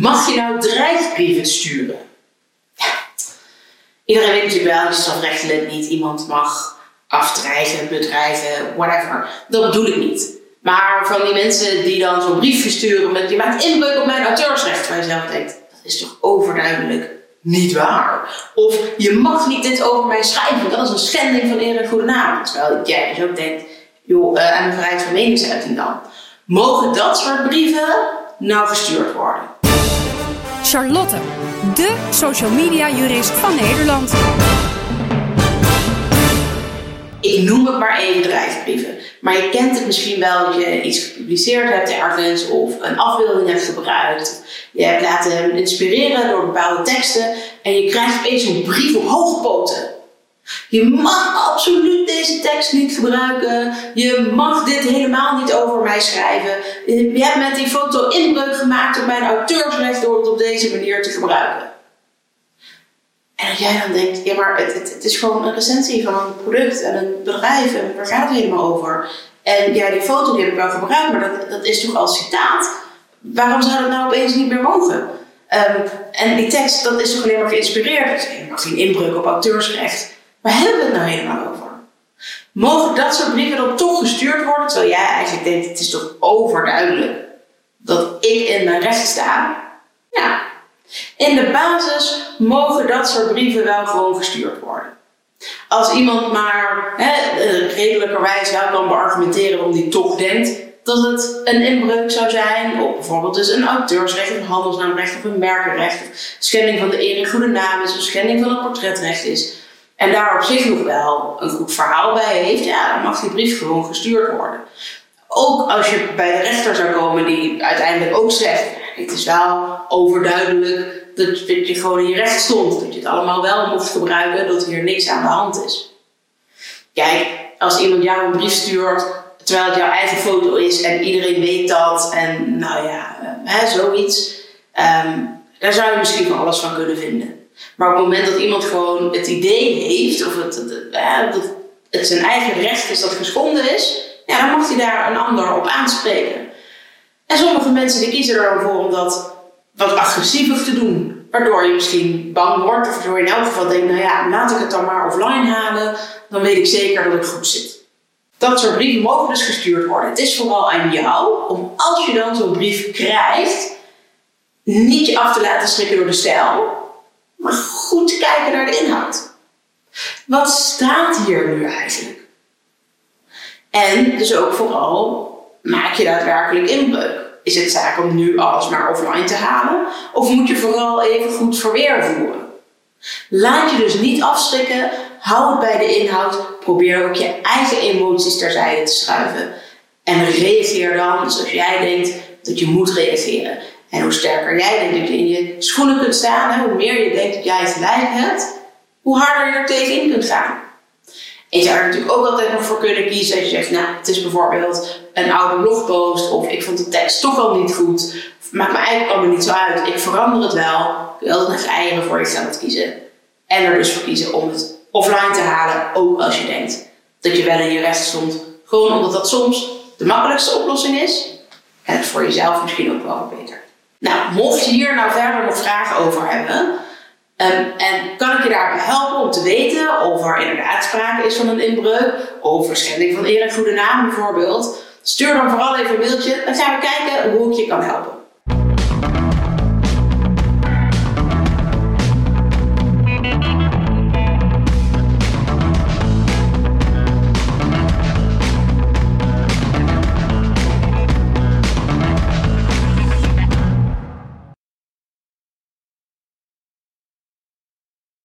Mag je nou dreigbrieven sturen? Ja. Iedereen weet natuurlijk wel je strafrechtelijk niet iemand mag afdreigen, bedreigen, whatever. Dat bedoel ik niet. Maar van die mensen die dan zo'n brief versturen met je maakt inbreuk op mijn auteursrecht, waar je zelf denkt, dat is toch overduidelijk niet waar. Of je mag niet dit over mij schrijven, dat is een schending van eer en goede naam. Terwijl jij dus ook denkt, joh, uh, aan de vrijheid van meningsuiting dan. Mogen dat soort brieven nou gestuurd worden? Charlotte, de social media jurist van Nederland. Ik noem het maar even bedrijfsbrieven. Maar je kent het misschien wel dat je iets gepubliceerd hebt ergens of een afbeelding hebt gebruikt. Je hebt laten inspireren door bepaalde teksten en je krijgt opeens een brief op hoge poten. Je mag absoluut deze tekst niet gebruiken. Je mag dit helemaal niet over mij schrijven. Je hebt met die foto inbreuk gemaakt op mijn auteursrecht door het op deze manier te gebruiken. En dat jij dan denkt, ja maar het, het, het, is gewoon een recensie van een product en een bedrijf en waar gaat het helemaal over? En ja, die foto die heb ik wel gebruikt, maar dat, dat is toch als citaat? Waarom zou dat nou opeens niet meer mogen? Um, en die tekst, dat is toch alleen maar geïnspireerd? Dat is geen inbreuk op auteursrecht. Waar hebben we het nou helemaal over? Mogen dat soort brieven dan toch gestuurd worden? Terwijl jij eigenlijk denkt, het is toch overduidelijk dat ik in mijn recht sta? Ja, in de basis mogen dat soort brieven wel gewoon gestuurd worden. Als iemand maar hè, redelijkerwijs wel kan beargumenteren waarom die toch denkt dat het een inbreuk zou zijn op bijvoorbeeld dus een auteursrecht, een handelsnaamrecht of een merkenrecht, of schending van de eer goede naam is, of schending van het portretrecht is, en daar op zich nog wel een goed verhaal bij heeft, ja, dan mag die brief gewoon gestuurd worden. Ook als je bij de rechter zou komen die uiteindelijk ook zegt, het is wel overduidelijk dat, je gewoon in je recht stond. Dat je het allemaal wel mocht gebruiken, dat hier niks aan de hand is. Kijk, als iemand jou een brief stuurt terwijl het jouw eigen foto is en iedereen weet dat en nou ja, eh, hè, zoiets, um, daar zou je misschien van alles van kunnen vinden. Maar op het moment dat iemand gewoon het idee heeft of het, het, het, het zijn eigen recht is dat geschonden is, ja, dan mag hij daar een ander op aanspreken. En sommige mensen die kiezen er dan voor om dat wat agressiever te doen. Waardoor je misschien bang wordt of waardoor je in elk geval denkt, nou ja, laat ik het dan maar offline halen. Dan weet ik zeker dat ik goed zit. Dat soort brieven mogen dus gestuurd worden. Het is vooral aan jou om als je dan zo'n brief krijgt, niet je af te laten schrikken door de stijl, maar goed kijken naar de inhoud. Wat staat hier nu eigenlijk? En dus ook vooral, maak je daadwerkelijk inbreuk? Is het zaak om nu alles maar offline te halen? Of moet je vooral even goed verweer voeren? Laat je dus niet afschrikken, hou het bij de inhoud, probeer ook je eigen emoties terzijde te schuiven. En reageer dan zoals jij denkt dat je moet reageren. En hoe sterker jij je in je schoenen kunt staan, hoe meer je denkt dat jij gelijk hebt, hoe harder je er tegenin kunt gaan. En je zou er natuurlijk ook altijd nog voor kunnen kiezen dat je zegt, nou, het is bijvoorbeeld een oude blogpost of ik vond de tekst toch al niet goed. Maakt me eigenlijk allemaal niet zo uit. Ik verander het wel. Je altijd nog eieren voor jezelf kiezen. En er dus voor kiezen om het offline te halen, ook als je denkt dat je wel in je recht stond. Gewoon omdat dat soms de makkelijkste oplossing is. En het voor jezelf misschien ook wel beter. Nou, mocht je hier nou verder nog vragen over hebben, Um, en kan ik je daarbij helpen om te weten of er inderdaad sprake is van een inbreuk, of schending van eer en goede naam bijvoorbeeld? Stuur dan vooral even een mailtje, dan gaan we kijken hoe ik je kan helpen.